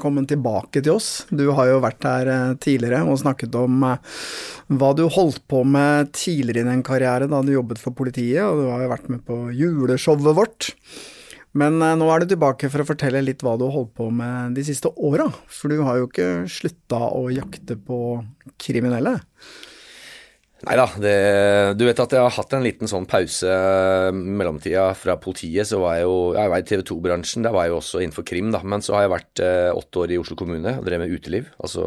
Velkommen tilbake til oss. Du har jo vært her eh, tidligere og snakket om eh, hva du holdt på med tidligere i din karriere da du jobbet for politiet, og du har jo vært med på juleshowet vårt. Men eh, nå er du tilbake for å fortelle litt hva du har holdt på med de siste åra. For du har jo ikke slutta å jakte på kriminelle. Nei da, du vet at jeg har hatt en liten sånn pause i mellomtida fra politiet. Så var jeg jo jeg var i TV 2-bransjen, der var jeg jo også innenfor krim, da. Men så har jeg vært eh, åtte år i Oslo kommune og drev med uteliv. Altså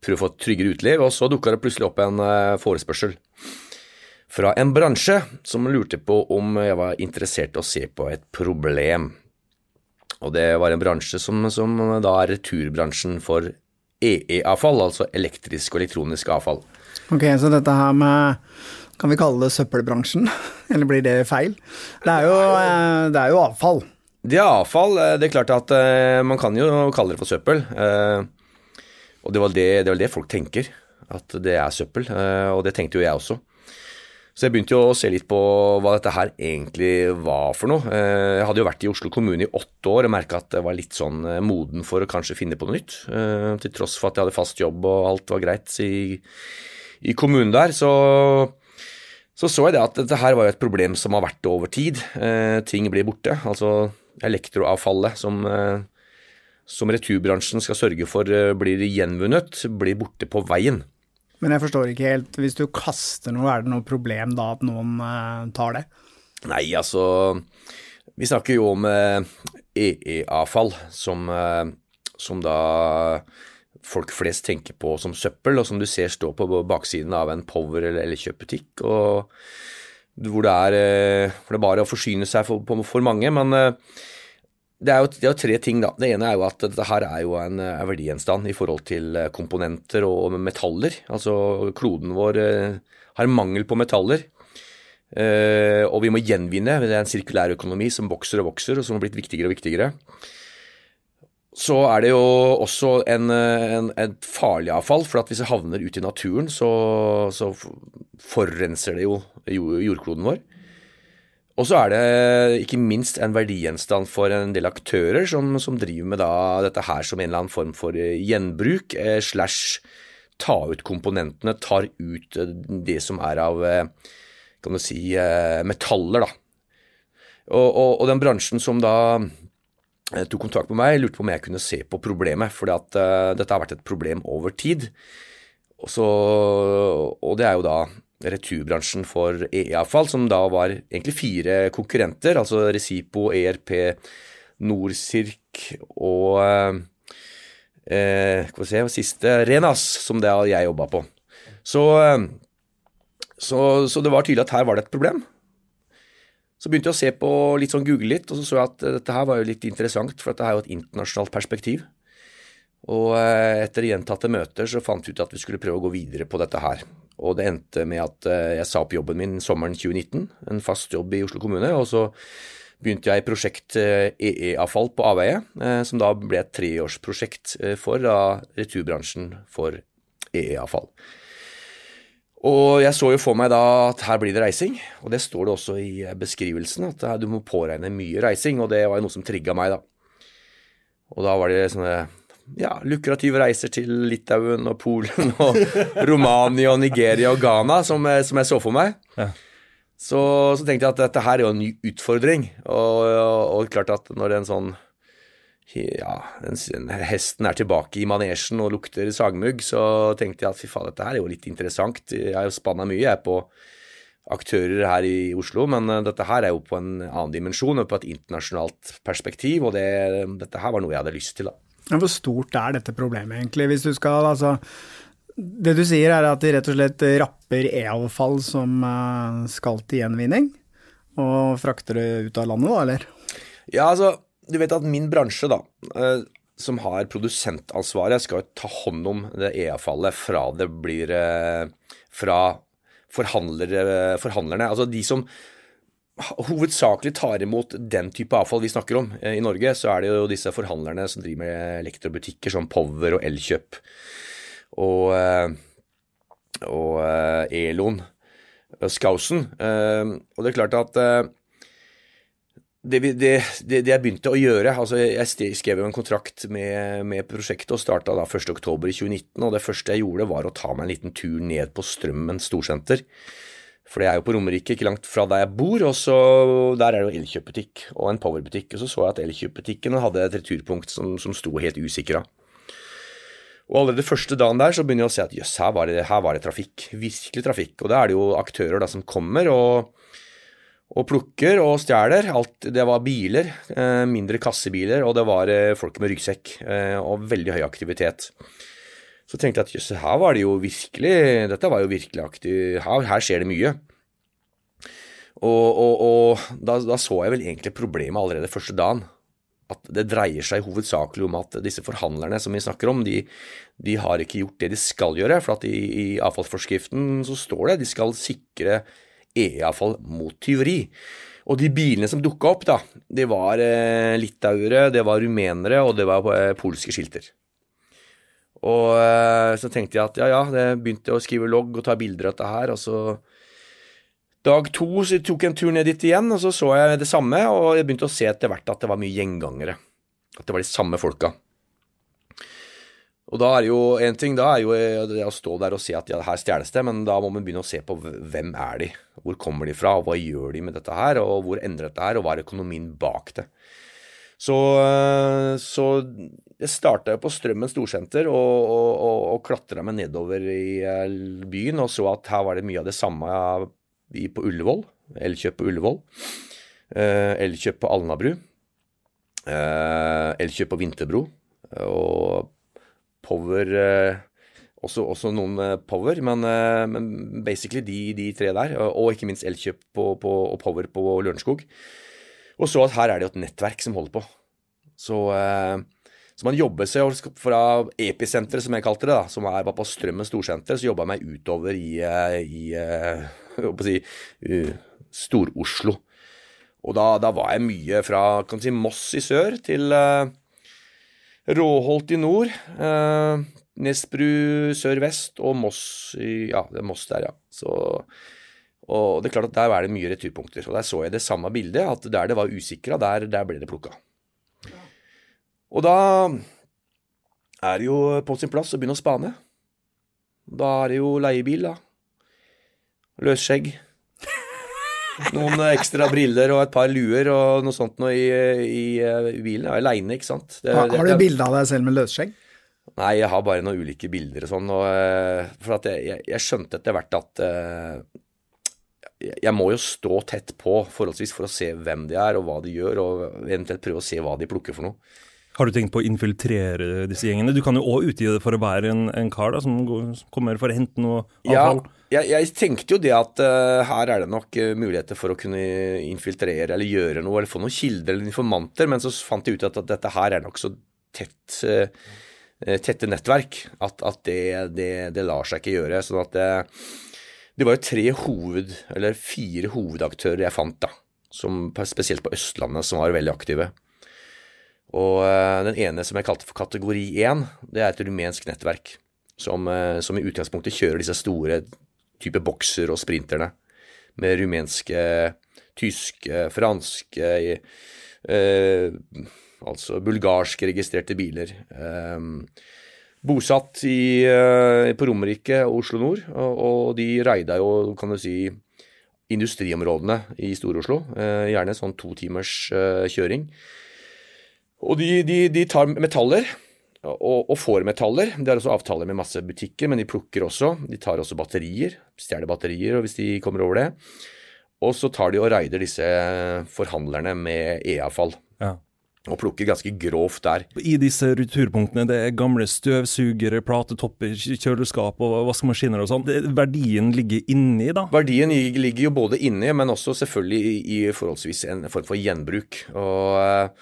prøve å få et tryggere uteliv. Og så dukka det plutselig opp en eh, forespørsel fra en bransje som lurte på om jeg var interessert i å se på et problem. Og det var en bransje som, som da er returbransjen for EE-avfall, altså elektrisk og elektronisk avfall. Ok, så dette her med Kan vi kalle det søppelbransjen? Eller blir det feil? Det er jo, eh, det er jo avfall. Det er avfall. Eh, det er klart at uh, man kan jo kalle det for søppel. Og det var det, det det, folk tenker, at det er søppel. Og det tenkte jo jeg også. Så jeg begynte jo å se litt på hva dette her egentlig var for noe. Jeg hadde jo vært i Oslo kommune i åtte år og merka at jeg var litt sånn moden for å kanskje finne på noe nytt. Til tross for at jeg hadde fast jobb og alt var greit i i kommunen der, så, så, så jeg det at dette her var et problem som har vært over tid. Eh, ting blir borte. Altså elektroavfallet som, eh, som returbransjen skal sørge for eh, blir gjenvunnet, blir borte på veien. Men jeg forstår ikke helt, hvis du kaster noe, er det noe problem da at noen eh, tar det? Nei, altså Vi snakker jo om EE-avfall, eh, som, eh, som da folk flest tenker på som søppel, og som du ser stå på baksiden av en Power- eller Elkjøp-butikk. Hvor eh, for det er bare å forsyne seg for, for mange. Men eh, det er, jo, det er, jo, tre ting, da. Det ene er jo at dette her er jo en, en verdigjenstand i forhold til eh, komponenter og metaller. Altså kloden vår har mangel på metaller. og vi må gjenvinne. Det er en sirkulær økonomi som vokser og vokser, og som har blitt viktigere og viktigere så er det jo også en, en, et farlig avfall. For at hvis det havner ute i naturen, så, så forurenser det jo jordkloden vår. Og så er det ikke minst en verdigjenstand for en del aktører som, som driver med dette her som en eller annen form for gjenbruk, eh, slash ta ut komponentene, tar ut eh, det som er av eh, kan du si, eh, metaller, da. Og, og, og den bransjen som da Eh, tok kontakt med meg, lurte på om jeg kunne se på problemet. For uh, eh, dette har vært et problem over tid. Og, så, og det er jo da returbransjen for EE-avfall, som da var egentlig fire konkurrenter. Altså Recipo, ERP, Norsirk og uh, eh, Skal vi se, siste Renas, som det jeg jobba på. Så, så, så det var tydelig at her var det et problem. Så begynte jeg å se på litt sånn google litt, og så så jeg at dette her var jo litt interessant, for dette er jo et internasjonalt perspektiv. Og eh, etter gjentatte møter så fant vi ut at vi skulle prøve å gå videre på dette her. Og det endte med at eh, jeg sa opp jobben min sommeren 2019, en fast jobb i Oslo kommune. Og så begynte jeg i prosjekt EE-avfall på Aveie, eh, som da ble et treårsprosjekt for returbransjen for EE-avfall. Og jeg så jo for meg da at her blir det reising, og det står det også i beskrivelsen, at du må påregne mye reising, og det var jo noe som trigga meg, da. Og da var det sånne ja, lukrative reiser til Litauen og Polen og Romania og Nigeria og Ghana som, som jeg så for meg. Ja. Så, så, tenkte jeg at dette her er jo en ny utfordring, og, og, og klart at når en sånn ja, hesten er tilbake i manesjen og lukter sagmugg, så tenkte jeg at fy faen, dette her er jo litt interessant. Jeg har jo spanna mye jeg på aktører her i Oslo, men eh, dette her er jo på en annen dimensjon og på et internasjonalt perspektiv, og det, dette her var noe jeg hadde lyst til, da. Hvor stort er dette problemet, egentlig? Hvis du skal, altså Det du sier er at de rett og slett rapper e-avfall som eh, skal til gjenvinning, og frakter det ut av landet, da, eller? Ja, altså du vet at min bransje, da, eh, som har produsentansvaret, skal jo ta hånd om det E-avfallet fra det blir eh, Fra forhandlere, forhandlerne. Altså de som hovedsakelig tar imot den type avfall vi snakker om eh, i Norge, så er det jo disse forhandlerne som driver med elektrobutikker som Power og Elkjøp og, og Elon, Skausen. Og det er klart at det, det, det, jeg begynte å gjøre altså Jeg skrev jo en kontrakt med, med prosjektet og starta da 1.10.2019. Og det første jeg gjorde, var å ta meg en liten tur ned på Strømmen storsenter. For det er jo på Romerike, ikke langt fra der jeg bor. Og så der er det jo Elkjøp-butikk og en Power-butikk. Og så så jeg at Elkjøp-butikken hadde et returpunkt som, som sto helt usikra. Og allerede første dagen der så begynner jeg å se at jøss, her, her, var det trafikk. Virkelig trafikk. Og da er det jo aktører da som kommer og og plukker og stjeler. Det var biler, eh, mindre kassebiler, og det var eh, folk med ryggsekk. Eh, og veldig høy aktivitet. Så tenkte jeg at jøss, her var det jo virkelig Dette var jo virkelig aktiv Her, her skjer det mye. Og, og, og da, da, så jeg vel egentlig problemet allerede første dagen. At det dreier seg hovedsakelig om at disse forhandlerne som vi snakker om, de, de har ikke gjort det de skal gjøre. For at i, i avfallsforskriften så står det de skal sikre e-avfall mot tyveri. Og de bilene som dukka opp, da, det var eh, litauere, det var rumenere, og det var eh, polske skilter. Og eh, så tenkte jeg at ja, ja, jeg begynte å skrive logg og ta bilder av dette her, og så Dag to så tok jeg en tur ned dit igjen, og så så jeg det samme, og jeg begynte å se etter hvert at det var mye gjengangere. At det var de samme folka. Og da er jo en ting da er jo det å stå der og se at ja, her stjeles det, men da må man begynne å se på hvem er de, hvor kommer de fra, hva gjør de med dette her, og hvor endrer dette her, og hva er økonomien bak det. Så, så jeg starta på Strømmen storsenter og, og, og, og klatra meg nedover i eh, byen og så at her var det mye av det samme på Ullevål. Elkjøp på Ullevål. Eh, elkjøp på Alnabru. Eh, elkjøp på Vinterbro. Og power eh, også, også, noen eh, power, men, eh, men basically de, de, tre der. Og ikke minst Elkjøp på, på, og power på Lørenskog. Og så at her er det jo et nettverk som holder på. Så, så man jobber seg fra episenteret, som jeg kalte det, da, som er, var på Strømmen storsenter, så jobba jeg meg utover i, i si, Stor-Oslo. Og da, da, var jeg mye fra kan si, Moss i sør til Råholt i nord. Eh, Nesbru sør-vest og Moss i Ja, det er Moss der, ja. Så, og det er klart at der er det mye returpunkter. Og der så jeg det samme bildet, at der det var usikra, der, der, ble det plukka. Og da er det jo på sin plass å begynne å spane. Da er det jo leiebil, da. Løsskjegg. Noen ekstra briller og et par luer og noe sånt noe i, i, i bilen. Jeg er aleine, ikke sant. Det, har, har du bilde av deg selv med løsskjegg? Nei, jeg har bare noen ulike bilder og sånn. Og, eh, for at jeg, jeg skjønte etter hvert at uh, jeg må jo stå tett på forholdsvis for å se hvem de er og hva de gjør, og eventuelt prøve å se hva de plukker for noe. Har du tenkt på å infiltrere disse gjengene? Du kan jo òg utgi det for å være en, en kar da, som går, kommer for å hente noe avfall. Ja, jeg, jeg tenkte jo det at uh, her er det nok uh, muligheter for å kunne infiltrere eller gjøre noe, eller få noen kilder eller informanter, men så fant jeg ut at, at dette her er nok så tett, uh, tette nettverk at, at det, det, det, lar seg ikke gjøre. sånn at det, det var jo tre hoved, eller fire hovedaktører jeg fant, da, som, spesielt på Østlandet, som var veldig aktive. Og eh, den ene som jeg kalte for kategori 1, det er et rumensk nettverk som, eh, som i utgangspunktet kjører disse store type bokser og sprinterne med rumenske, tyske, franske eh, Altså bulgarske registrerte biler. Eh, bosatt i, eh, på Romerike og Oslo nord, og, og, de raida jo, kan du si, industriområdene i Stor-Oslo. Eh, gjerne sånn to timers kjøring. Og de, de, de tar metaller, og, og, får metaller. De har også avtaler med masse butikker, men de plukker også. De tar også batterier, stjeler batterier hvis de kommer over det. Og så tar de og raider disse forhandlerne med e-avfall. Ja. Og plukker ganske grovt der. I disse returpunktene, det er gamle støvsugere, platetopper, kjøleskap og vaskemaskiner og sånn. Verdien ligger inni, da? Verdien ligger jo både inni, men også selvfølgelig i, i forholdsvis en form for gjenbruk. Og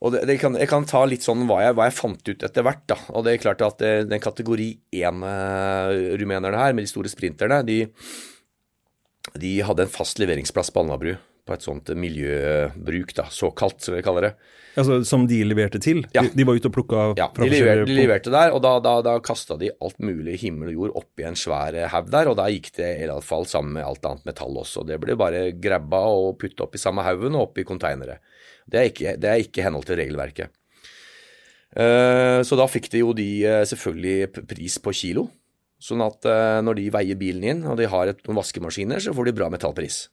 og det, det kan, Jeg kan ta litt sånn hva jeg, hva jeg, fant ut etter hvert. da, og det er klart at det, Den kategori 1-rumenerne her, med de store sprinterne, de, de, hadde en fast leveringsplass på Alnabru på et sånt miljøbruk, da, såkalt, som vi kaller det. Altså Som de leverte til? Ja. De, de var ute og plukka Ja, de leverte, de leverte der, og da, da, da kasta de alt mulig himmel og jord oppi en svær haug der, og da gikk det i alle fall sammen med alt annet metall også. Det ble bare grabba og putta opp i samme haugen og opp i konteinere. Det er ikke, det er ikke henhold til regelverket. Eh, Så da fikk de jo de eh, selvfølgelig pris på kilo. Sånn at eh, når de veier bilen inn og de har et, noen vaskemaskiner, så får de bra metallpris.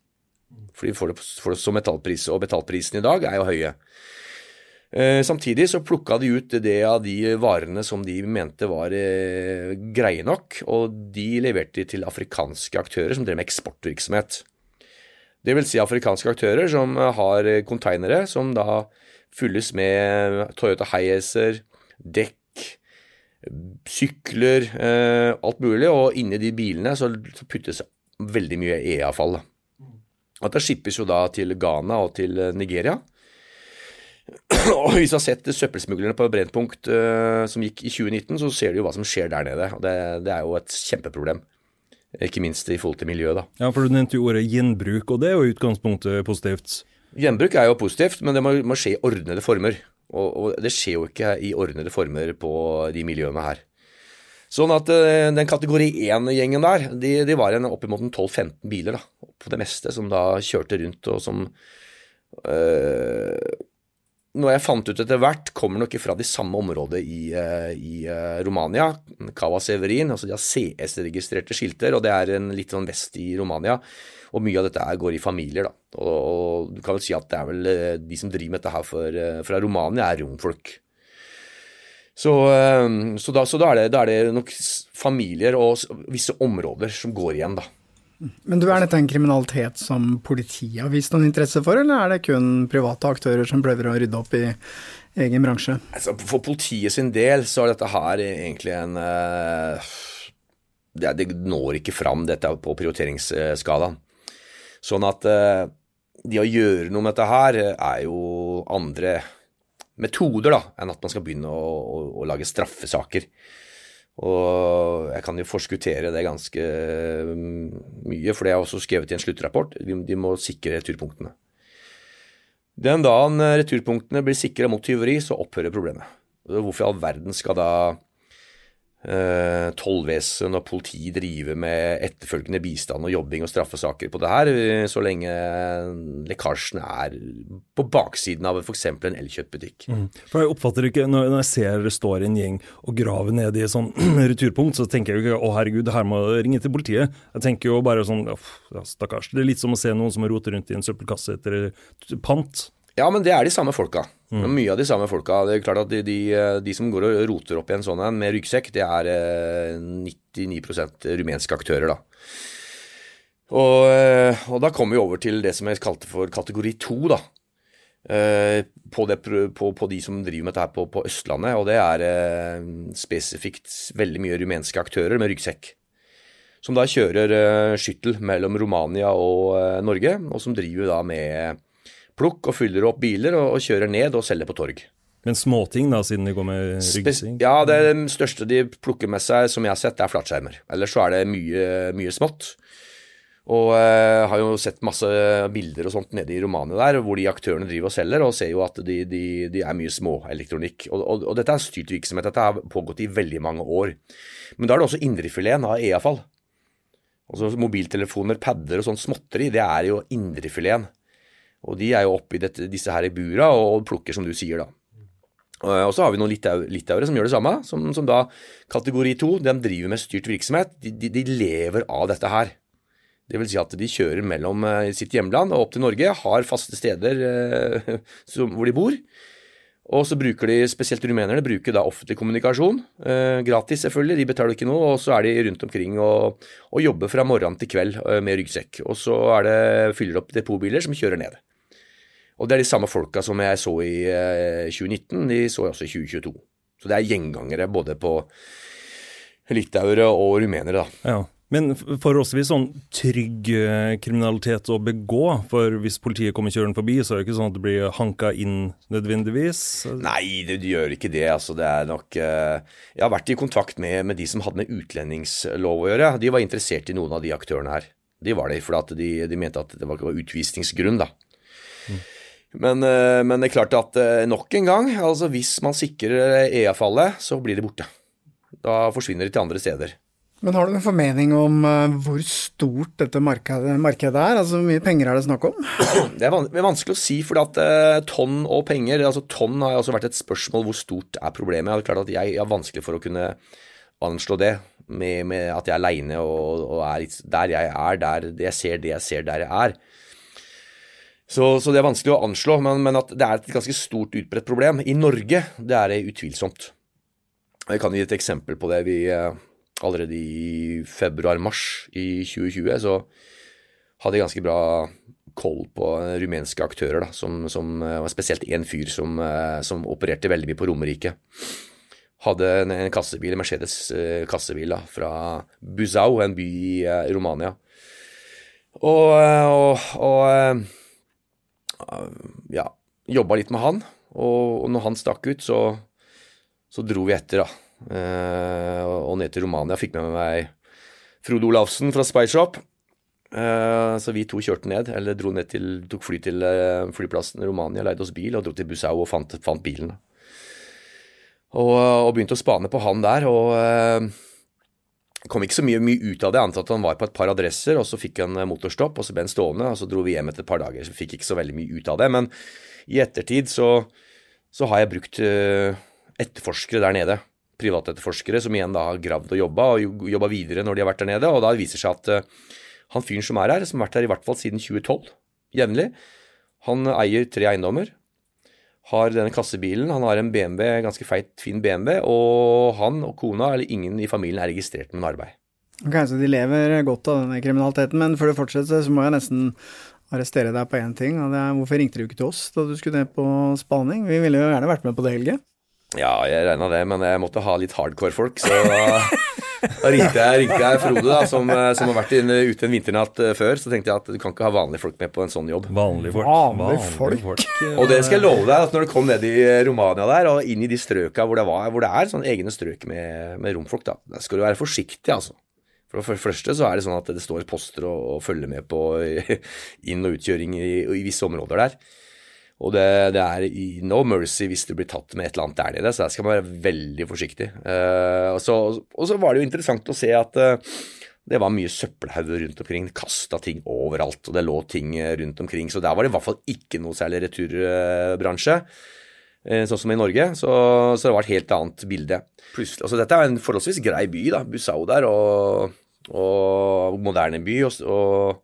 For de får det, får det som metallpris, og metallprisen i dag er jo høye. Samtidig så plukka de ut det av de varene som de mente var greie nok, og de leverte de til afrikanske aktører som drev med eksportvirksomhet. Det vil si afrikanske aktører som eh, har eh, konteinere som da fylles med Toyota Hiacer, dekk, sykler, eh, alt mulig, og inni de bilene så puttes veldig mye E-avfall. At det skippes jo da til Ghana og til eh, Nigeria. Og hvis du har sett søppelsmuglerne på Brennpunkt eh, som gikk i 2019, så ser du jo hva som skjer der nede. og Det, det er jo et kjempeproblem. Ikke minst i forhold til miljøet, da. Ja, for Du nevnte jo ordet gjenbruk, og det er jo i utgangspunktet positivt. Gjenbruk er jo positivt, men det må, må skje i ordnede former. Og, og det skjer jo ikke i ordnede former på de miljøene her. Sånn at eh, den kategori 1-gjengen der, de, de var en oppimot en 12-15 biler da, på det meste, som da kjørte rundt og som øh, Noe jeg fant ut etter hvert, kommer nok fra de samme området i, eh, i eh, Romania. Cava Severin, altså de har CS-registrerte skilter, og det er en litt sånn vest i Romania. Og mye av dette her går i familier, da. Og, og du kan vel si at det er vel eh, de som driver med dette her for, fra Romania, er romfolk. Så, så, da, så da, er det, da er det nok familier og visse områder som går igjen, da. Men du, er dette en kriminalitet som politiet har vist noen interesse for, eller er det kun private aktører som prøver å rydde opp i egen bransje? Altså, for politiet sin del så er dette her egentlig en eh, det, det når ikke fram, dette på prioriteringsskalaen. Sånn at eh, det å gjøre noe med dette her er jo andre metoder da, enn at man skal begynne å, å, å lage straffesaker. Og jeg kan jo forskuttere det ganske mm, mye, for det er også skrevet i en sluttrapport. De, må sikre returpunktene. Den dagen returpunktene blir sikra mot tyveri, så opphører problemet. Hvorfor i all verden skal da eh, tollvesen og politi drive med etterfølgende bistand og jobbing og straffesaker på det her, eh, så lenge lekkasjen er på baksiden av f.eks. en Elkjøttbutikk? For jeg oppfatter ikke, Når når jeg ser det står en gjeng og graver ned i et sånn returpunkt, så tenker jeg jo ikke å herregud, her må jeg ringe til politiet. Jeg tenker jo bare sånn ja, stakkars. Det er litt som å se noen som roter rundt i en søppelkasse etter pant. Ja, men det er de samme folka. Det Men Mye av de samme folka. Det er klart at de, de, de som går og roter opp i en sånn en med ryggsekk, det er eh, 99 rumenske aktører, da. Og, eh, og da kommer vi over til det som jeg kalte for kategori to, da. Eh, På, det, på, på de som driver med dette her på, på Østlandet, og det er eh, spesifikt veldig mye rumenske aktører med ryggsekk. Som da kjører eh, skyttel mellom Romania og eh, Norge, og som driver da med plukk og fyller opp biler og, og kjører ned og selger på torg. Men småting, da, siden de går med ryggsekk. ja, det største de plukker med seg, som jeg har sett, er flatskjermer. Ellers så er det mye, mye smått. Og eh, har jo sett masse bilder og sånt nede i Romania der, hvor de aktørene driver og selger, og ser jo at de, de, de er mye småelektronikk. Og, og, og dette er styrt virksomhet. Dette har pågått i veldig mange år. Men da er det også indrefileten av E-avfall. Altså mobiltelefoner, padder og sånn småtteri, det er jo indrefileten. Og de er jo oppi dette, disse her i bura og plukker, som du sier, da. Og og så har vi noen litau, litauere som gjør det samme, som, som da kategori to, de driver med styrt virksomhet. De, de, de lever av dette her. Det vil si at de kjører mellom eh, sitt hjemland og opp til Norge, har faste steder eh, som, hvor de bor. Og så bruker de, spesielt rumenerne, bruker da offentlig kommunikasjon. Eh, gratis, selvfølgelig, de betaler ikke noe. Og så er de rundt omkring og, og jobber fra morgen til kveld eh, med ryggsekk. Og så det, fyller opp depotbiler som kjører ned. Og det er de samme folka som jeg så i eh, 2019, de så jeg også i 2022. Så det er gjengangere både på litauere og rumenere, da. Ja. Men forholdsvis sånn trygg eh, kriminalitet å begå, for hvis politiet kommer kjørende forbi, så er det ikke sånn at det blir hanka inn nødvendigvis. Nei, det, det gjør ikke det. altså det er nok eh, Jeg har vært i kontakt med, med de som hadde med utlendingslov å gjøre. De var interessert i noen av de aktørene her. De var det, for de, de mente at det var, var utvisningsgrunn, da. Men, eh, men, det er klart at eh, nok en gang, altså hvis man sikrer EA-fallet, så blir det borte. Da forsvinner de til andre steder. Men har du noen formening om hvor stort dette markedet, markedet, er? Altså Hvor mye penger er det snakk om? Det er, vanskelig å si, for at tonn og penger altså Tonn har også vært et spørsmål hvor stort er problemet. Det er klart at jeg har vanskelig for å kunne anslå det med, med at jeg er aleine og, og, er der jeg er, der jeg ser det jeg ser der jeg er. Så, så det er vanskelig å anslå, men, men, at det er et ganske stort utbredt problem. I Norge det er det utvilsomt. Jeg kan gi et eksempel på det. Vi, uh, allerede i februar-mars i 2020 så hadde jeg ganske bra koll på rumenske aktører, da, som, som var eh, spesielt én fyr som, eh, som, opererte veldig mye på Romerike. Hadde en, en kassebil, Mercedes kassebil da, fra Buzau, en by i Romania. Og, og, og ja, jobba litt med han. Og, og når han stakk ut, så, så dro vi etter, da. Eh, og ned til Romania. Fikk med meg Frode Olafsen fra Spyshop. Eh, så vi to kjørte ned, eller dro ned til, tok fly til eh, flyplassen i Romania, leide oss bil og dro til Bussau og fant, fant bilen. Og, og, begynte å spane på han der. og kom ikke så mye, mye ut av det, annet at han var på et par adresser, og så fikk han motorstopp, og så ble han stående, og så dro vi hjem etter et par dager. Så fikk ikke så veldig mye ut av det. Men i ettertid så, så har jeg brukt etterforskere der nede privatetterforskere som igjen da har gravd og jobba, og jobba videre når de har vært der nede. Og da viser det seg at uh, han fyren som er her, som har vært her i hvert fall siden 2012, jevnlig, han eier tre eiendommer. Har denne kassebilen, han har en BMW, ganske feit, fin BMW, og han og kona eller ingen i familien er registrert med en arbeid. Ok, Så de lever godt av denne kriminaliteten, men før du fortsetter, så må jeg nesten arrestere deg på én ting. og det er Hvorfor ringte du ikke til oss da du skulle ned på spaning? Vi ville jo gjerne vært med på det, Helge. Ja, jeg regna det, men jeg måtte ha litt hardcore folk, så da ringte jeg, ringte jeg Frode, da, som, som, har vært inne, ute en vinternatt eh, før. Så tenkte jeg at du kan ikke ha vanlige folk med på en sånn jobb. Vanlige folk. Vanlige folk. folk. og det skal jeg love deg, at når du kom ned i Romania der, og inn i de strøka hvor det, var, hvor det er sånne egne strøk med, med romfolk, da, der skal du være forsiktig, altså. For det første så er det sånn at det står poster og, og følger med på inn- og utkjøring i, i visse områder der. Og det, det, er no mercy hvis du blir tatt med et eller annet der nede, så der skal man være veldig forsiktig. Uh, og, så, og, så, var det jo interessant å se at uh, det var mye søppelhauger rundt omkring. Kasta ting overalt, og det lå ting rundt omkring. Så der var det i hvert fall ikke noe særlig returbransje. Uh, sånn som i Norge, så, så, det var et helt annet bilde. Plutselig, altså Dette er en forholdsvis grei by, da, Bussau der, og, og moderne by. Og,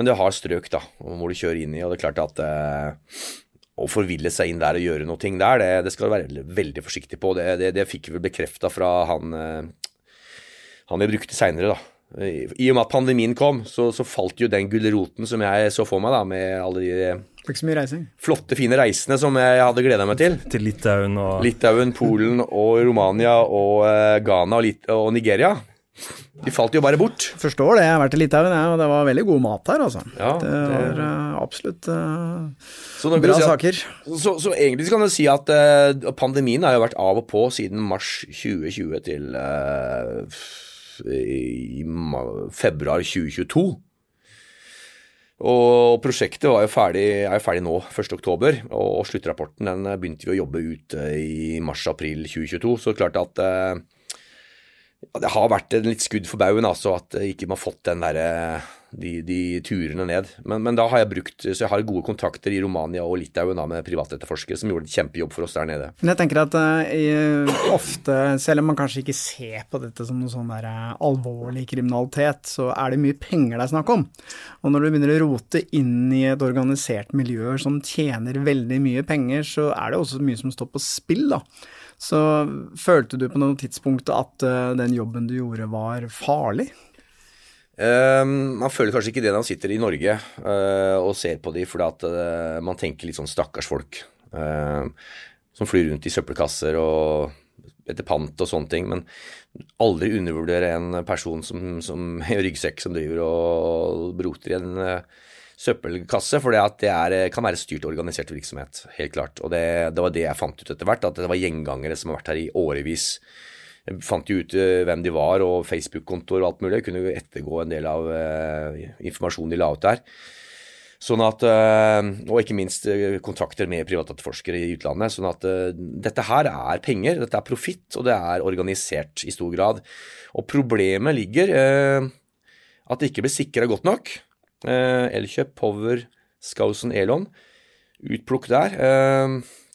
men det har strøk da, hvor du kjører inn i, og det er klart at å forville seg inn der og gjøre noe der, det, det skal du være veldig forsiktig på. Det, det, det fikk vi bekrefta fra han, eh, han jeg brukte seinere, da. I og med at pandemien kom, så, så falt jo den gulroten som jeg så for meg, da, med alle de flotte, fine reisene som jeg hadde gleda meg til. Til Litauen og Litauen, Polen og Romania og uh, Ghana og, og Nigeria. De falt jo bare bort. Forstår det. Jeg har vært i Litauen, jeg, og det var veldig god mat her, altså. Ja, det, det var uh, absolutt uh, bra si at, saker. Så, så, egentlig kan du si at uh, pandemien har jo vært av og på siden mars 2020 til i februar 2022. Og prosjektet var jo ferdig, er jo ferdig nå, 1.10, og sluttrapporten den begynte vi å jobbe ut i mars-april 2022. Så klart at det har vært en litt skudd for baugen, altså, at ikke man har fått den der, de, de turene ned. Men, men, da har jeg brukt Så jeg har gode kontakter i Romania og Litauen da, med privatetterforskere som gjorde en kjempejobb for oss der nede. Men jeg tenker at uh, ofte, selv om man kanskje ikke ser på dette som noe sånn der alvorlig kriminalitet, så er det mye penger det er snakk om. Og når du begynner å rote inn i et organisert miljø som tjener veldig mye penger, så er det også mye som står på spill, da. Så følte du på noe tidspunkt at uh, den jobben du gjorde var farlig? Um, man føler kanskje ikke det når man sitter i Norge uh, og ser på de, fordi at uh, man tenker litt sånn stakkars folk som flyr rundt i søppelkasser og etter pant og sånne ting. Men aldri undervurdere en person som, som ryggsekk som driver og broter i en søppelkasse, for det, er, kan være styrt organisert virksomhet. Helt klart. Og det, det, var det jeg fant ut etter hvert, at det var gjengangere som har vært her i årevis. Jeg fant jo ut uh, hvem de var, og Facebook-kontoer og alt mulig. Jeg kunne jo ettergå en del av uh, informasjonen de la ut der. Sånn at, eh, Og ikke minst kontrakter med privatetterforskere i utlandet. Sånn at eh, dette her er penger, dette er profitt, og det er organisert i stor grad. Og problemet ligger at det ikke blir sikra godt nok. Elkjøp, Power, Skausen, Elon. Utplukk der,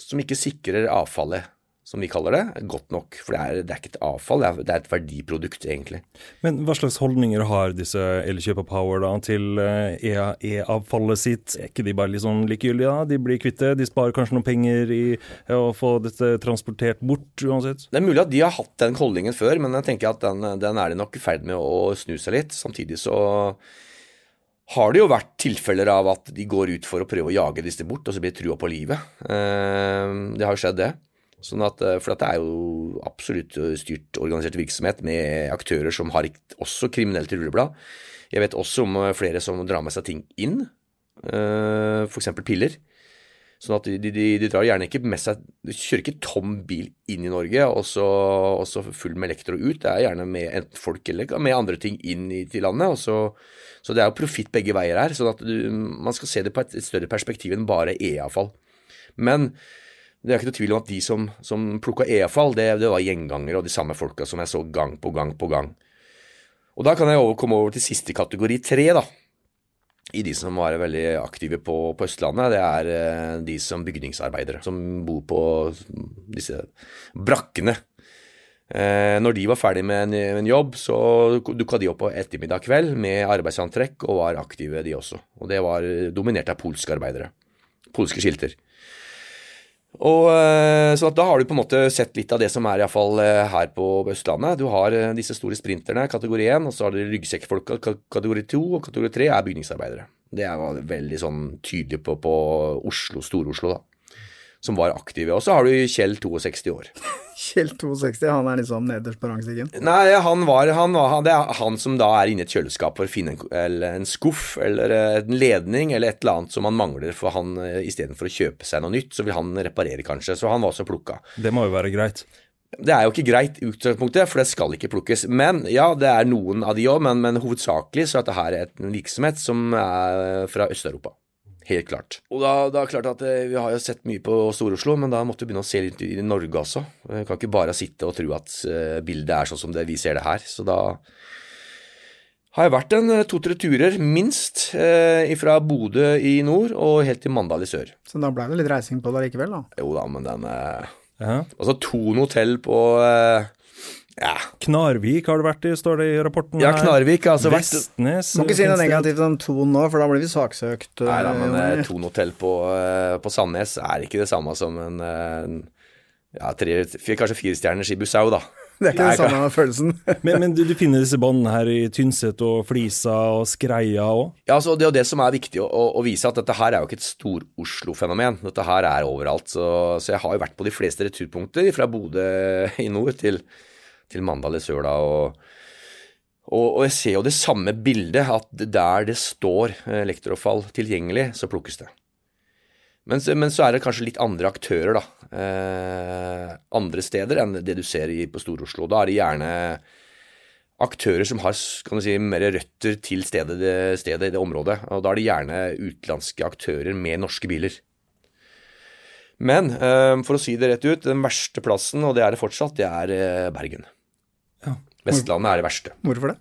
som ikke sikrer avfallet som vi kaller det, godt nok. For det er, det er ikke et avfall, det er, det er, et verdiprodukt, egentlig. Men hva slags holdninger har disse Elkjøp og Power da, til eh, E-avfallet sitt? Er ikke de bare litt sånn likegyldige? da? De blir kvitt det, de sparer kanskje noen penger i å få dette transportert bort uansett? Det er mulig at de har hatt den holdningen før, men jeg tenker at den, den er de nok i ferd med å snu seg litt. Samtidig så har det jo vært tilfeller av at de går ut for å prøve å jage disse bort, og så blir de trua på livet. Eh, det har jo skjedd, det. Sånn at, eh, for det er jo absolutt eh, styrt organisert virksomhet med aktører som har også kriminelt rulleblad. Jeg vet også om flere som drar med seg ting inn, f.eks. piller. Sånn at de, de, de, drar gjerne ikke med seg De kjører ikke tom bil inn i Norge og så, og så full med elektro ut. Det er gjerne med enten folk eller med andre ting inn i, til landet. Så, så, det er jo profitt begge veier her. sånn at du, man skal se det på et, et større perspektiv enn bare e-avfall. Men det er ikke noe tvil om at de som, som plukka e-avfall, det, det, var gjengangere og de samme folka som jeg så gang på gang på gang. Og da kan jeg over, komme over til siste kategori tre, da. I de som var veldig aktive på, på Østlandet. Det er eh, de som bygningsarbeidere, som bor på disse brakkene. Eh, når de var ferdig med en, en jobb, så dukka de opp på ettermiddag kveld med arbeidsantrekk og var aktive, de også. Og det var dominert av polske arbeidere. Polske skilter. Og, eh, så da har du på en måte sett litt av det som er iallfall eh, her på Østlandet. Du har eh, disse store sprinterne, kategori 1, og så har du ryggsekkfolka, kategori 2, og kategori 3 er bygningsarbeidere. Det er veldig sånn tydelig på, på Oslo, Stor-Oslo, da som var aktive. Og så har du Kjell 62 år. Kjell 62, han er liksom nederst på rangstigen? Nei, han var, han var, det er han som da er inne i et kjøleskap for å finne en, en, skuff eller en ledning eller et eller annet som han mangler. For han eh, istedenfor å kjøpe seg noe nytt, så vil han reparere kanskje. Så han var også plukka. Det må jo være greit. Det er jo ikke greit i utgangspunktet, for det skal ikke plukkes. Men ja, det er noen av de òg, men, men, hovedsakelig så er dette her en virksomhet som er fra Øst-Europa. Helt klart. Og da, da er det klart at eh, Vi har jo sett mye på Stor-Oslo, men da måtte vi begynne å se litt i Norge også. Vi kan ikke bare sitte og tro at uh, bildet er sånn som det, vi ser det her. Så da har jeg vært en eh, to-tre turer, minst, fra Bodø i nord og helt til Mandal i sør. Så da ble det litt reising på det likevel, da? Jo da, men den uh, -huh. Altså Thon hotell på uh, ja. Knarvik har det vært i, står det i rapporten. Ja, Knarvik altså Vestnes Må ikke si noe negativt om Ton nå, for da blir vi saksøkt. Nei da, men uh, Ton hotell på, uh, på, Sandnes er ikke det samme som en uh, ja, tre, kanskje firestjerners i Bussau, da. Det er ikke den samme følelsen. men, men du, du, finner disse båndene her i Tynset og Flisa og Skreia òg? Ja, altså, det er jo det som er viktig å, å, vise, at dette her er jo ikke et Stor-Oslo-fenomen. Dette her er overalt. Så, så, jeg har jo vært på de fleste returpunkter fra Bodø i nord til, til Mandal i sør, da. Og, og, og, jeg ser jo det samme bildet, at der det står eh, elektrofall tilgjengelig, så plukkes det. Men, men, så er det kanskje litt andre aktører, da. Eh, andre steder enn det du ser i, på Stor-Oslo. Da er det gjerne aktører som har kan du si, mer røtter til stedet, det, stedet i det området. Og da er det gjerne utenlandske aktører med norske biler. Men eh, for å si det rett ut, den verste plassen, og det er det fortsatt, det er eh, Bergen. Ja. Vestlandet er det verste. Hvorfor det?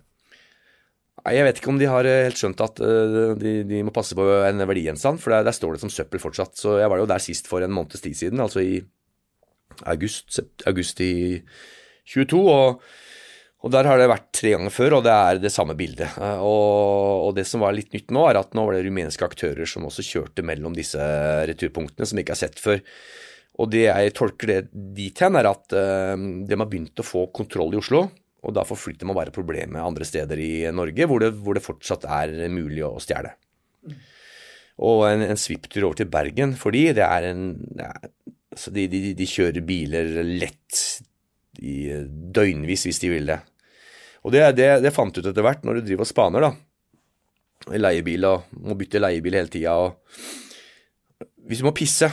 Jeg vet ikke om de har eh, helt skjønt at uh, de, de, må passe på en verdigjenstand, for der, der, står det som søppel fortsatt. Så jeg var jo der sist for en måneds tid siden, altså i august, august i 22. og og Der har det vært tre ganger før, og det er det samme bildet. Eh, og, og, Det som var litt nytt nå, er at nå var det rumenske aktører som også kjørte mellom disse returpunktene, som ikke har sett før. Og det jeg tolker det dit hen, er at uh, de har begynt å få kontroll i Oslo. Og da forflytter man bare problemet andre steder i Norge, hvor det, hvor det fortsatt er mulig å stjele. Og en, en svipptur over til Bergen for de, det er en ja, altså de, de, de, kjører biler lett i døgnvis hvis de vil det. Og det, det, det fant ut etter hvert når du driver og spaner, da. Leiebil og må bytte leiebil hele tida. Hvis du må pisse,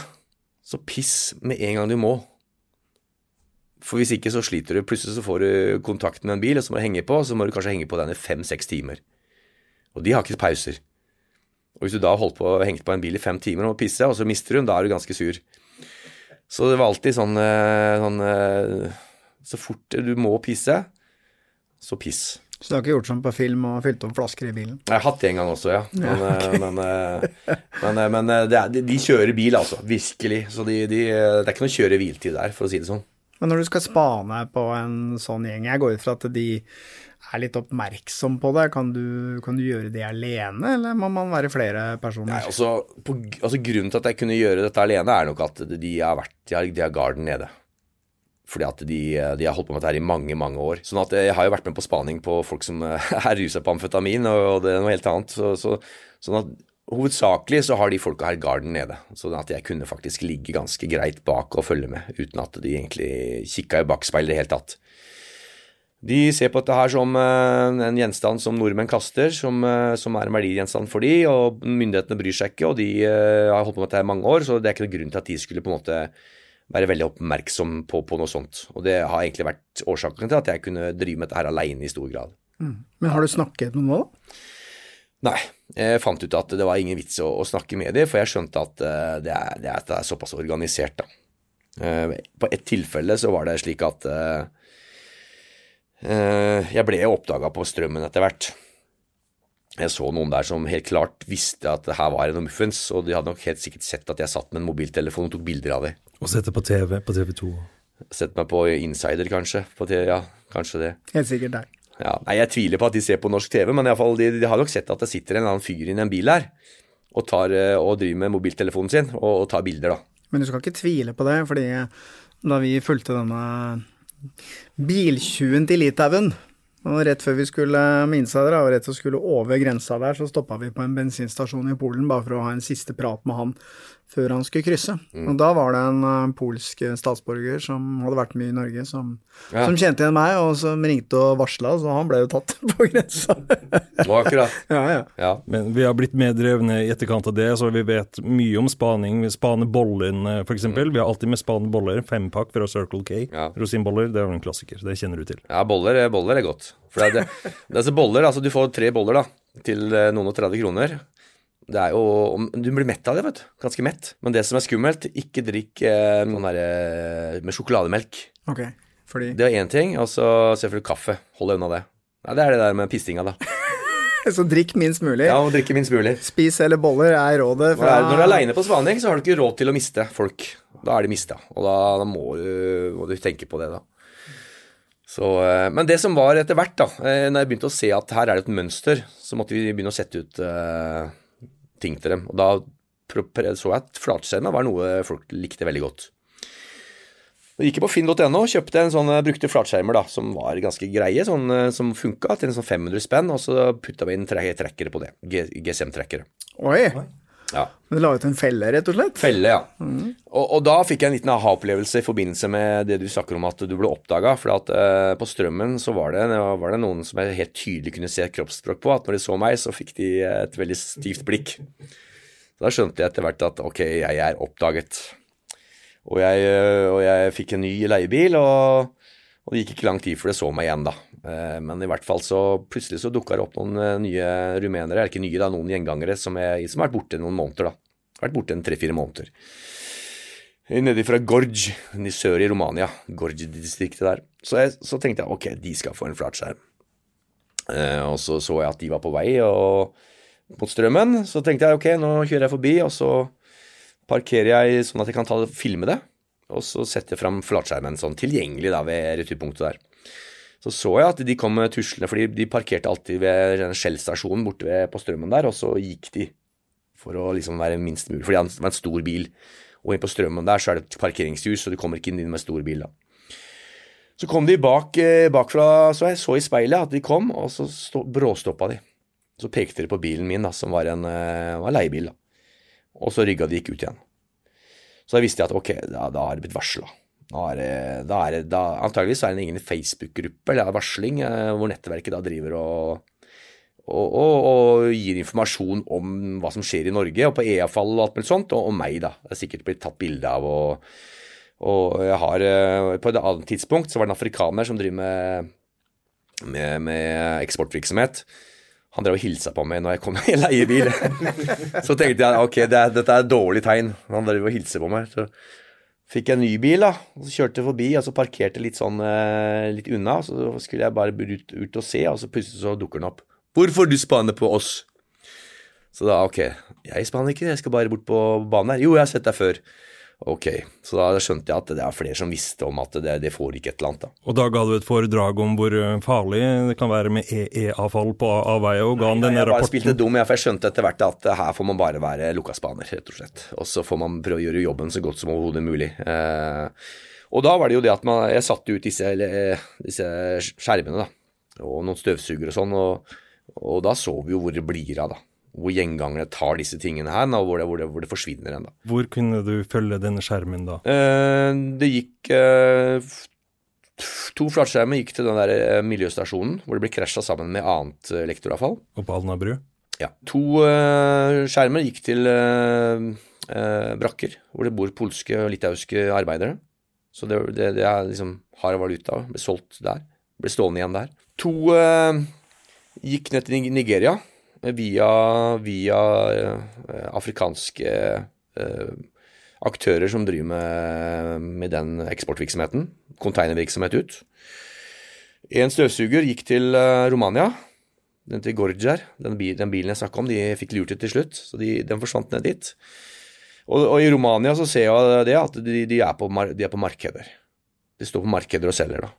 så piss med en gang du må. For hvis ikke, så sliter du. Plutselig så får du kontakt med en bil, og så må du henge på, så må du kanskje henge på den i fem-seks timer. Og de har ikke pauser. Og hvis du da holdt på og hengt på en bil i fem timer og pisse, og så mister hun, da er du ganske sur. Så det var alltid sånn, eh, sånn eh, Så fort du må pisse, så piss. Så du har ikke gjort sånn på film og fylt om flasker i bilen? Jeg har hatt det en gang også, ja. Men, ja, men, men, men er, de, de, kjører bil, altså. Virkelig. Så de, de, det er ikke noe kjøre hviletid der, for å si det sånn. Men når du skal spane på en sånn gjeng, jeg går ut fra at de er litt oppmerksom på det. Kan du, kan du, gjøre det alene, eller må man være flere personer? Nei, altså, på, altså, Grunnen til at jeg kunne gjøre dette alene, er nok at de har, vært, de har, de har garden nede. Fordi at de, de, har holdt på med dette her i mange, mange år. Sånn at jeg har jo vært med på spaning på folk som er rusa på amfetamin, og det er noe helt annet. Så, så, sånn at Hovedsakelig så har de folka her garden nede, sånn at jeg kunne faktisk ligge ganske greit bak og følge med, uten at de egentlig kikka i bakspeilet i det hele tatt. De ser på dette her som eh, en gjenstand som nordmenn kaster, som, eh, som er en verdigjenstand for de, og myndighetene bryr seg ikke, og de eh, har holdt på med dette i mange år, så det er ikke noen grunn til at de skulle på en måte være veldig oppmerksom på, på noe sånt. Og det har egentlig vært årsaken til at jeg kunne drive med dette her aleine i stor grad. Mm. Men har du snakket med noen da? Nei, jeg fant ut at det var ingen vits å, å snakke med dem, for jeg skjønte at uh, det, er, det, er, det, er, såpass organisert, da. Uh, på et tilfelle så var det slik at uh, jeg ble oppdaga på strømmen etter hvert. Jeg så noen der som helt klart visste at det her var noe muffens, og de hadde nok helt sikkert sett at jeg satt med en mobiltelefon og tok bilder av det. Og sette på TV, på TV 2? Sett meg på Insider, kanskje. På TV, ja, kanskje det. Helt sikkert deg. Ja, nei, Jeg tviler på at de ser på norsk TV, men i fall, de, de har nok sett at det sitter en annen fyr i en bil her og, tar, eh, og driver med mobiltelefonen sin og, og, tar bilder, da. Men du skal ikke tvile på det, fordi da vi fulgte denne biltjuven til Litauen og rett før vi skulle med insider, og rett og skulle over grensa der, så stoppa vi på en bensinstasjon i Polen bare for å ha en siste prat med han før han skulle krysse. Mm. Og da var det en uh, polsk statsborger som hadde vært mye i Norge, som, ja. som kjente igjen meg, og som ringte og varsla, så han ble jo tatt på grensa. Nå akkurat. Ja, ja, ja. Men vi har blitt meddrevne i etterkant av det, så vi vet mye om spaning. Spane bollen, f.eks. Mm. Vi har alltid med spane boller. Fempakk fra Circle K. Ja. Rosinboller, det er jo en klassiker. Det kjenner du til. Ja, boller, boller er godt. For det, det, det er så boller, altså Du får tre boller da, til eh, noen og 30 kroner. Det er jo Du blir mett av det, vet du. Ganske mett. Men det som er skummelt, ikke drikk eh, noen derre eh, med sjokolademelk. Ok, fordi Det er én ting, og så selvfølgelig kaffe. Hold deg unna det. Nei, det er det der med pissinga, da. så drikk minst mulig. Ja, og drikke minst mulig. Spis eller boller er rådet. Fra... Når du er aleine på Svaning, så har du ikke råd til å miste folk. Da er de mista, og da, da må, du, må, du, tenke på det, da. Så, eh, men det som var etter hvert, da, eh, når jeg begynte å se at her er det et mønster, så måtte vi begynne å sette ut uh, ting til dem. Og da så jeg at flatskjerma var noe folk likte veldig godt. Jeg gikk på finn.no og kjøpte en sånn brukte flatskjermer da, som var ganske greie, sånn, som funka, til en sånn 500 spenn, og så putta vi inn trekkere på det. GSM-trekkere. Oi! Ja. Du la ut en felle, rett og slett? Felle, ja. Mm. Og, og, da fikk jeg en liten aha-opplevelse i forbindelse med det du snakker om at du ble oppdaga. For at uh, på Strømmen så var det, var det, noen som jeg helt tydelig kunne se kroppsspråk på. At når de så meg, så fikk de et veldig stivt blikk. Så da skjønte jeg etter hvert at ok, jeg er oppdaget. Og jeg, og jeg fikk en ny leiebil, og, og det gikk ikke lang tid før det så meg igjen, da. Eh, men i hvert fall så plutselig så dukka det opp noen eh, nye rumenere, eller ikke nye, da, noen gjengangere som, er, som har vært borte noen måneder. da. Vært borte en tre-fire måneder. Nedi fra Gorj, sør i Romania. Gorj-distriktet der. Så, jeg, så, tenkte jeg ok, de skal få en flatskjerm. Eh, og så så jeg at de var på vei og, mot strømmen. Så tenkte jeg ok, nå kjører jeg forbi, og så parkerer jeg sånn at jeg kan ta, filme det. Og så setter jeg fram flatskjermen sånn tilgjengelig da ved returpunktet der. Så så jeg at de kom tuslende, for de parkerte alltid ved Shell-stasjonen borte ved, på Strømmen der, og så gikk de for å liksom være minst mulig, fordi det var en stor bil. Og inn på Strømmen der så er det et parkeringshus, så du kommer ikke inn med stor bil da. Så kom de bak, eh, bakfra, så jeg så i speilet at de kom, og så stå, bråstoppa de. Så pekte de på bilen min, da, som var en uh, var leiebil. da. Og så rygga de gikk ut igjen. Så da visste jeg at ok, da, da har det blitt varsla. Da er det, da antageligvis er det en egen Facebook-gruppe eller varsling eh, hvor nettverket da driver og, og, og, og, gir informasjon om hva som skjer i Norge, og på EA-fall og alt mulig sånt, og, og meg, da. Det er sikkert blitt tatt bilde av. og, jeg har, eh, På et annet tidspunkt så var det en afrikaner som driver med, med, med eksportvirksomhet. Han drev og hilsa på meg når jeg kom i leiebil. så tenkte jeg ok, det dette er et dårlig tegn. Han drev og hilser på meg. Så fikk jeg en ny bil, da. og Så kjørte jeg forbi, og så parkerte litt sånn eh, litt unna. Så skulle jeg bare ut, ut og se, og så plutselig så dukker den opp. 'Hvorfor du spaner på oss?' Så da, ok, jeg spaner ikke, jeg skal bare bort på banen her. Jo, jeg har sett deg før. Ok, så da skjønte jeg at det er flere som visste om at det, det får ikke et eller annet. da. Og da ga du et foredrag om hvor eh, farlig det kan være med EE-avfall på avveie, og ga han denne rapporten? Jeg bare spilte dum, for jeg skjønte etter hvert at her får man bare være lukkaspaner, rett og slett. Og så får man prøve å gjøre jobben så godt som overhodet mulig. Eh, og da var det jo det at man, jeg satte ut disse, disse skjermene, da, og noen støvsugere og sånn, og, og da så vi jo hvor det blir av, da hvor gjengangere tar disse tingene her, og hvor det, hvor det, hvor det forsvinner hen. Hvor kunne du følge denne skjermen da? Eh, det gikk eh, To flatskjermer gikk til den der eh, miljøstasjonen hvor det ble krasja sammen med annet elektoravfall. Og på Alnabru? Ja. To eh, skjermer gikk til eh, brakker hvor det bor polske og litauiske arbeidere. Så det, det, det er liksom hard valuta. Ble solgt der. Ble stående igjen der. To gikk ned til Nigeria via, via eh, afrikanske eh, aktører som driver med, med den eksportvirksomheten. Konteinervirksomhet ut. En støvsuger gikk til eh, Romania. Den til Gorger, den, bilen jeg snakka om, de fikk lurt det til slutt. Så de, den forsvant ned dit. Og, og, i Romania så ser jeg det at de, de, er på, de er på markeder. De står på markeder og selger, da.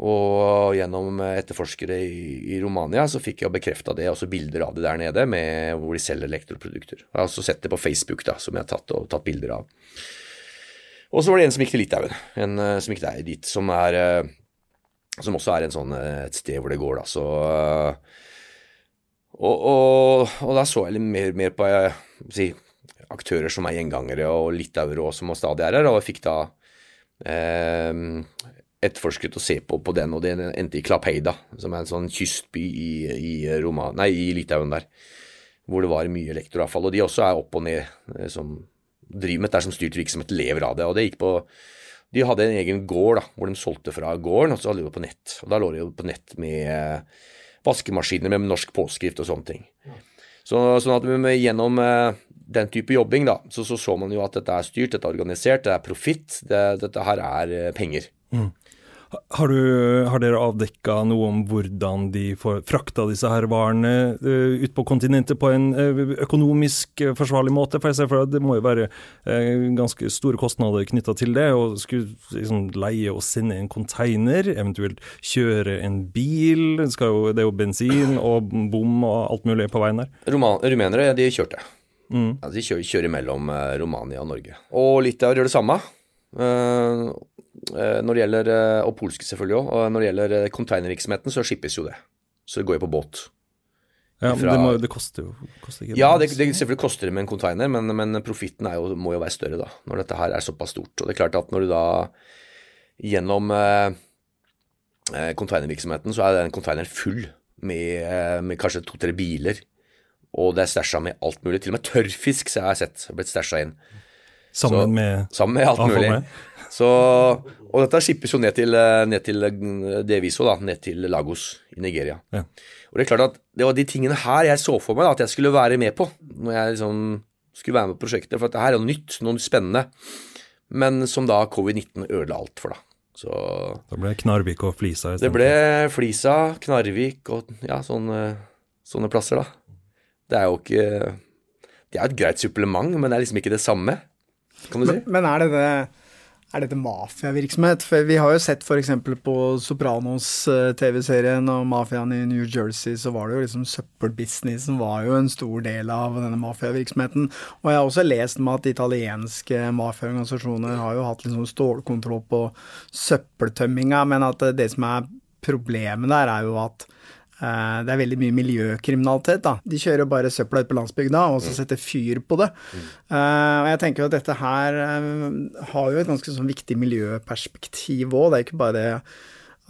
Og gjennom etterforskere i, i Romania så fikk jeg bekrefta det, også bilder av det der nede med hvor de selger elektroprodukter. Jeg har også sett det på Facebook, da, som jeg har tatt, og, tatt bilder av. Og så var det en som gikk til Litauen, en uh, som gikk der dit, som er uh, Som også er sånn, uh, et sted hvor det går, da, så og, og, og, da så jeg litt mer, mer på si, aktører som er gjengangere, og litauere og som stadig er her, og jeg fikk da etterforsket og se på, på den, og det endte i Klapeida, som er en sånn kystby i, i, Roma, nei, i Litauen der, hvor det var mye elektroavfall. Og de også er opp og ned, eh, som driver med dette som styrt virksomhet, lever av det. Og det gikk på De hadde en egen gård da, hvor de solgte fra gården, og så hadde de det på nett. Og da lå de jo på nett med eh, vaskemaskiner med norsk påskrift og sånne ting. Så, sånn at med, gjennom eh, den type jobbing, da, så, så, så man jo at dette er styrt, dette er organisert, det er profitt, det, dette her er penger. Mm. Har, du, har, dere avdekka noe om hvordan de frakta disse her varene uh, ut på kontinentet på en uh, økonomisk uh, forsvarlig måte? For jeg ser for at Det må jo være ganske store kostnader knytta til det. å skulle liksom, leie og sende en container, eventuelt kjøre en bil. Det, jo, det er jo bensin og bom og alt mulig på veien der. rumenere, de kjørte. Mm. Ja, de kjører, kjører mellom Romania og Norge. Og litauere gjør det samme. Uh, når det gjelder, eh, Og polske, selvfølgelig òg. Og når det gjelder eh, containervirksomheten, så skippes jo det. Så det går jo på båt. Ja, men det, må, det koster jo koster ikke Ja, det, det, selvfølgelig koster det med en container, men, men profitten må jo være større da, når dette her er såpass stort. Og det er klart at når du da gjennom eh, containervirksomheten, så er den containeren full med, med kanskje to-tre biler, og det er stæsja med alt mulig. Til og med tørrfisk så jeg har jeg sett blitt stæsja inn. Sammen så, med Sammen med alt mulig. Så, og dette skippes jo ned til, eh, ned til eh, så, da, ned til Lagos i Nigeria. Ja. Og det er klart at det var de tingene her jeg så for meg da, at jeg skulle være med på når jeg liksom skulle være med på prosjektet. For dette her er jo nytt, noe spennende. Men som da covid-19 ødela alt for, da. Så, da ble Knarvik og Flisa Det ble Flisa, Knarvik og ja, sånne, sånne plasser, da. Det er jo ikke Det er et greit supplement, men det er liksom ikke det samme, kan du si. Men, men er det det dette mafiavirksomhet? For vi har jo sett f.eks. på Sopranos-TV-serien og mafiaen i New Jersey, så var det jo liksom søppelbusinessen var jo en stor del av denne mafiavirksomheten. Og jeg har også lest med at italienske mafiaorganisasjoner har jo hatt liksom stålkontroll på søppeltømminga, men at det som er problemet der, er jo at Eh, det er veldig mye miljøkriminalitet. da. De kjører bare søpla ut på landsbygda og så mm. setter fyr på det. Mm. Og jeg tenker at dette her eh, har jo et ganske sånn viktig miljøperspektiv òg. Det er ikke bare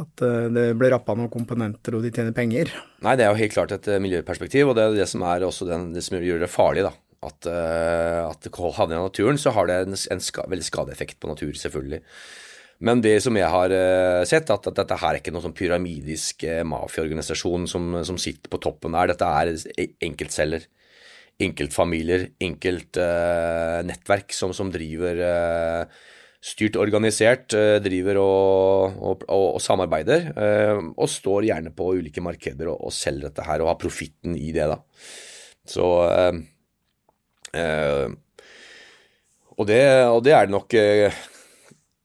at det blir rappa noen komponenter og de tjener penger. Nei, det er jo helt klart et miljøperspektiv, og det er det som er også den, det som gjør det farlig. da. At, at det havner i naturen, så har det en, en ska, veldig skadeeffekt på natur, selvfølgelig. Men det som jeg har uh, sett, at, at, dette her er ikke noen sånn pyramidisk uh, mafiaorganisasjon som, som, sitter på toppen her. Dette er enkeltceller. Enkeltfamilier, enkeltnettverk uh, som, som, driver styrt organisert, driver og, og, og, og samarbeider. og står gjerne på ulike markeder og, selger dette her, og har profitten i det, da. Så og det, og det er det nok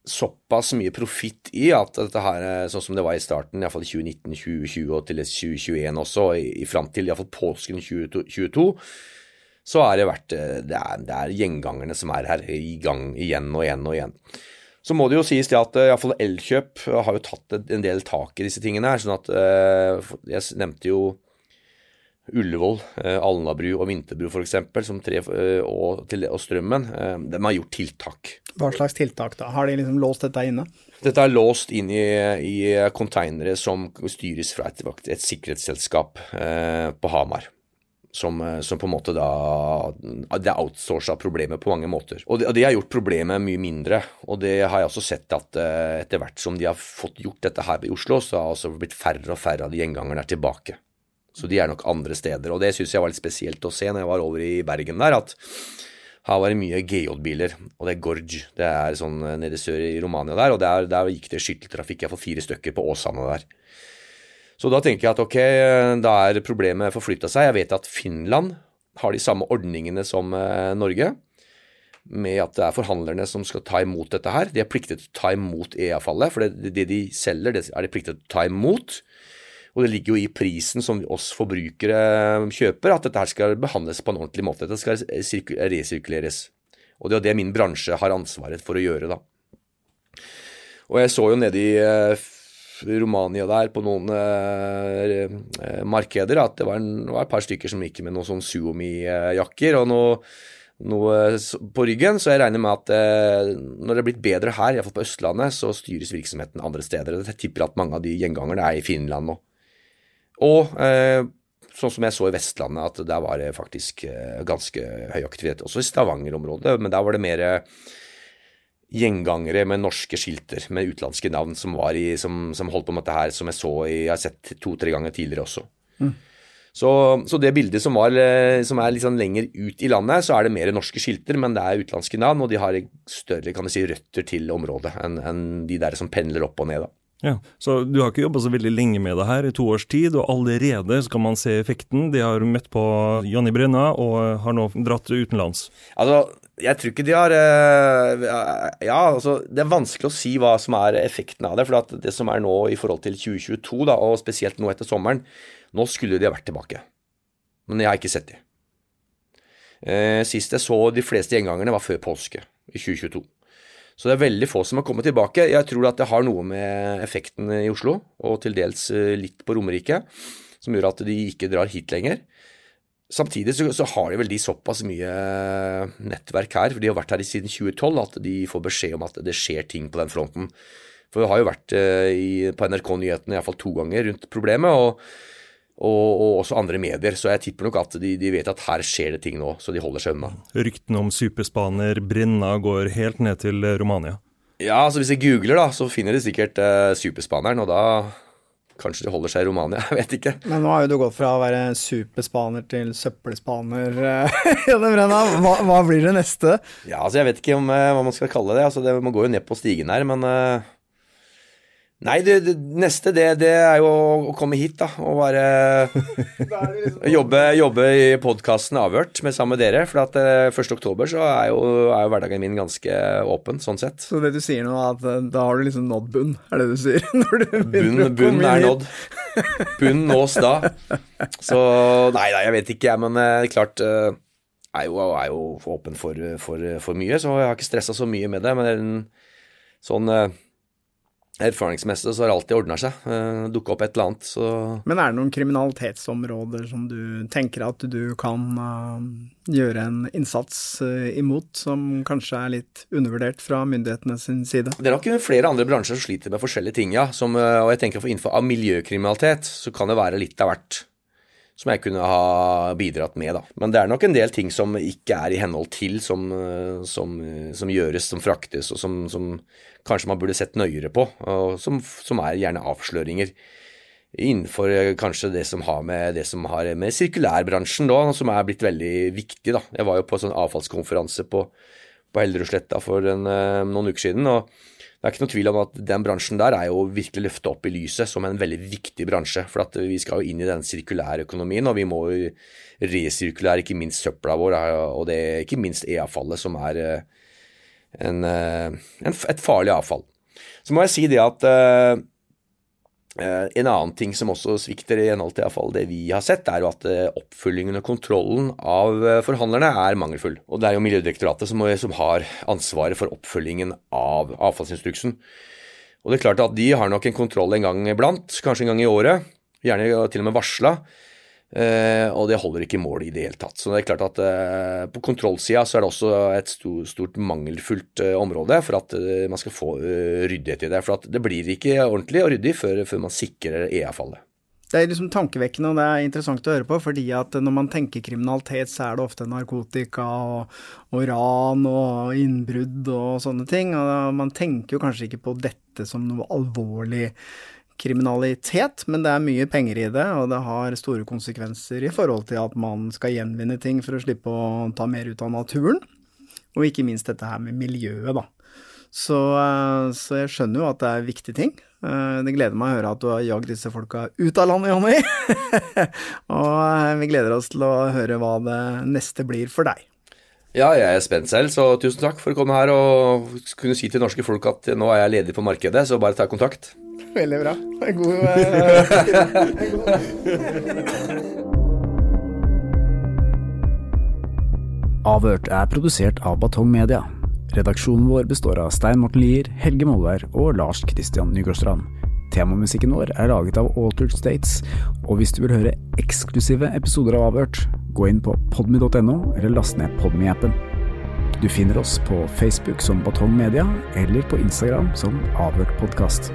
såpass mye profitt i at dette her, sånn som det var i starten, iallfall i 2019, 2020 og til 2021 også, i, i fram til iallfall påsken 2022, så er det vært eh, det er, det er, gjengangerne som er her i gang igjen og igjen og igjen. Så må det jo sies det at eh, iallfall Elkjøp har jo tatt en del tak i disse tingene her. sånn at eh, Jeg nevnte jo Ullevål, Alnabru og Vinterbru f.eks., og, og Strømmen. De har gjort tiltak. Hva slags tiltak da? Har de liksom låst dette inne? Dette er låst inn i, i konteinere som styres fra et, et sikkerhetsselskap eh, på Hamar. Som, eh, som, på en måte da Det er outsourca problemet på mange måter. Og det, og det, har gjort problemet mye mindre. Og det har jeg også sett at eh, etter hvert som de har fått gjort dette her i Oslo, så har det også blitt færre og færre av de gjengangerne er tilbake. Så de er nok andre steder. Og det syns jeg var litt spesielt å se når jeg var over i Bergen der, at her var det mye GJ-biler, og det er Gorge. Det er sånn eh, nede sør i Romania der, og der, der gikk det skytteltrafikk. Jeg får fire stykker på Åsane der. Så da tenker jeg at ok, eh, da er problemet forflytta seg. Jeg vet at Finland har de samme ordningene som eh, Norge, med at det er forhandlerne som skal ta imot dette her. De er pliktet til å ta imot EA-fallet, for det, det, de selger, det er de pliktet til å ta imot. Og det ligger jo i prisen som oss forbrukere kjøper, at dette her skal behandles på en ordentlig måte. Dette skal resirkuleres. Og det er det min bransje har ansvaret for å gjøre, da. Og jeg så jo nede i eh, Romania der på noen uh, markeder at det var, en, var, et par stykker som gikk med noen sånn Suomi-jakker og noe, noe, på ryggen, så jeg regner med at når det er blitt bedre her, iallfall på Østlandet, så styres virksomheten andre steder. Jeg tipper at mange av de gjengangerne er i Finland nå. Og eh, sånn som jeg så i Vestlandet, at der var det faktisk eh, ganske høy aktivitet. Også i Stavanger-området, men der var det mer eh, gjengangere med norske skilter med utenlandske navn som, i, som, som, holdt på med dette her, som jeg så i, jeg har sett to-tre ganger tidligere også. Mm. Så, så, det bildet som, var, som er litt sånn lenger ut i landet, så er det mer norske skilter, men det er utenlandske navn, og de har større kan jeg si, røtter til området enn en de der som pendler opp og ned. da. Ja, Så du har ikke jobba så veldig lenge med det her, i to års tid, og allerede skal man se effekten. De har møtt på Jonny Brenna og har nå dratt utenlands. Altså, jeg tror ikke de har eh, Ja, altså, det er vanskelig å si hva som er effekten av det. For det som er nå i forhold til 2022, da, og spesielt nå etter sommeren Nå skulle de ha vært tilbake. Men jeg har ikke sett de. Eh, sist jeg så de fleste gjengangerne, var før påske i 2022. Så det er veldig få som har kommet tilbake. Jeg tror at det har noe med effekten i Oslo, og til dels eh, litt på Romerike, som gjør at de ikke drar hit lenger. Samtidig så, så, har de vel de såpass mye nettverk her, for de har vært her siden 2012, at de får beskjed om at det skjer ting på den fronten. For vi har jo vært eh, i, på NRK-nyhetene iallfall to ganger rundt problemet. og og, og, også andre medier. Så jeg tipper nok at de, de, vet at her skjer det ting nå, så de holder seg unna. Ryktene om superspaner Brinna går helt ned til Romania? Ja, altså hvis jeg googler, da, så finner de sikkert eh, superspaneren, og da Kanskje de holder seg i Romania, jeg vet ikke. Men nå har jo du gått fra å være superspaner til søppelspaner. hva, hva, blir det neste? Ja, altså Jeg vet ikke om, uh, hva man skal kalle det. Altså det Man går jo ned på stigen her, men uh, Nei, det, det neste det, det, er jo å komme hit, da. Og bare liksom jobbe, jobbe, i podkasten Avhørt med sammen med dere. For at eh, 1. oktober så er jo, er jo, hverdagen min ganske åpen, sånn sett. Så det du sier nå, er at eh, da har du liksom nådd bunn, er det du sier? Du bunn, bunn er nådd. Bunn nås da. Så nei da, jeg vet ikke, jeg. Men eh, klart jeg er jo, er jo åpen for, for, for, mye, så jeg har ikke stressa så mye med det. Men sånn erfaringsmessig så har det alltid ordna seg. Uh, Dukka opp et eller annet, så Men er det noen kriminalitetsområder som du tenker at du kan uh, gjøre en innsats uh, imot, som kanskje er litt undervurdert fra myndighetene sin side? Det er nok flere andre bransjer som sliter med forskjellige ting, ja. Som, og jeg tenker for innenfor av miljøkriminalitet så kan det være litt av hvert. Som jeg kunne ha bidratt med, da. Men det er nok en del ting som ikke er i henhold til, som, som, som gjøres, som fraktes, og som, som, kanskje man burde sett nøyere på, og som, er gjerne avsløringer innenfor kanskje det som har med, har med sirkulærbransjen da, som er blitt veldig viktig. da. Jeg var jo på en sånn avfallskonferanse på, på Hellerudsletta for en, noen uker siden. og det er ikke noe tvil om at den bransjen der er jo virkelig løfta opp i lyset som en veldig viktig bransje. For vi skal jo inn i den sirkulære økonomien, og vi må jo resirkulere ikke minst søpla vår, og det er ikke minst e-avfallet, som er eh, en, eh, en, et farlig avfall. Så må jeg si det at Eh, en annen ting som også svikter i henhold til iallfall det vi har sett, er jo at eh, oppfølgingen og kontrollen av eh, forhandlerne er mangelfull. Og det er jo Miljødirektoratet som, som har ansvaret for oppfølgingen av avfallsinstruksen. Og det er klart at de har nok en kontroll en gang iblant, kanskje en gang i året, gjerne til og med varsla. Uh, og det holder ikke mål i det hele tatt. Så det er klart at uh, på kontrollsida så er det også et stort, stort mangelfullt uh, område for at man skal få ryddighet i det. For at det blir ikke ordentlig og ryddig før, før man sikrer EA-fallet. Det er liksom tankevekkende og det er interessant å høre på, fordi at når man tenker kriminalitet, så er det ofte narkotika og, og ran og innbrudd og sånne ting. Og man tenker jo kanskje ikke på dette som noe alvorlig kriminalitet, men det er mye penger i det, og det har store konsekvenser i forhold til at man skal gjenvinne ting for å slippe å ta mer ut av naturen. Og ikke minst dette her med miljøet, da. Så, eh, så jeg skjønner jo at det er viktige ting. Eh, det gleder meg å høre at du har jagd disse folka ut av landet, Jonny. og eh, vi gleder oss til å høre hva det neste blir for deg. Ja, jeg er spent selv, så tusen takk for å komme her og kunne si til norske folk at nå er jeg ledig på markedet, så bare ta kontakt. Veldig bra. God, uh, Avhørt er produsert av Batong Media. Redaksjonen vår består av Stein Morten Lier, Helge Molvær og Lars Christian Nygårdstrand. Temamusikken vår er laget av Altered States, og hvis du vil høre eksklusive episoder av Avhørt, gå inn på podmy.no eller last ned Podmy-appen. Du finner oss på Facebook som Batong Media, eller på Instagram som Avhørt podkast.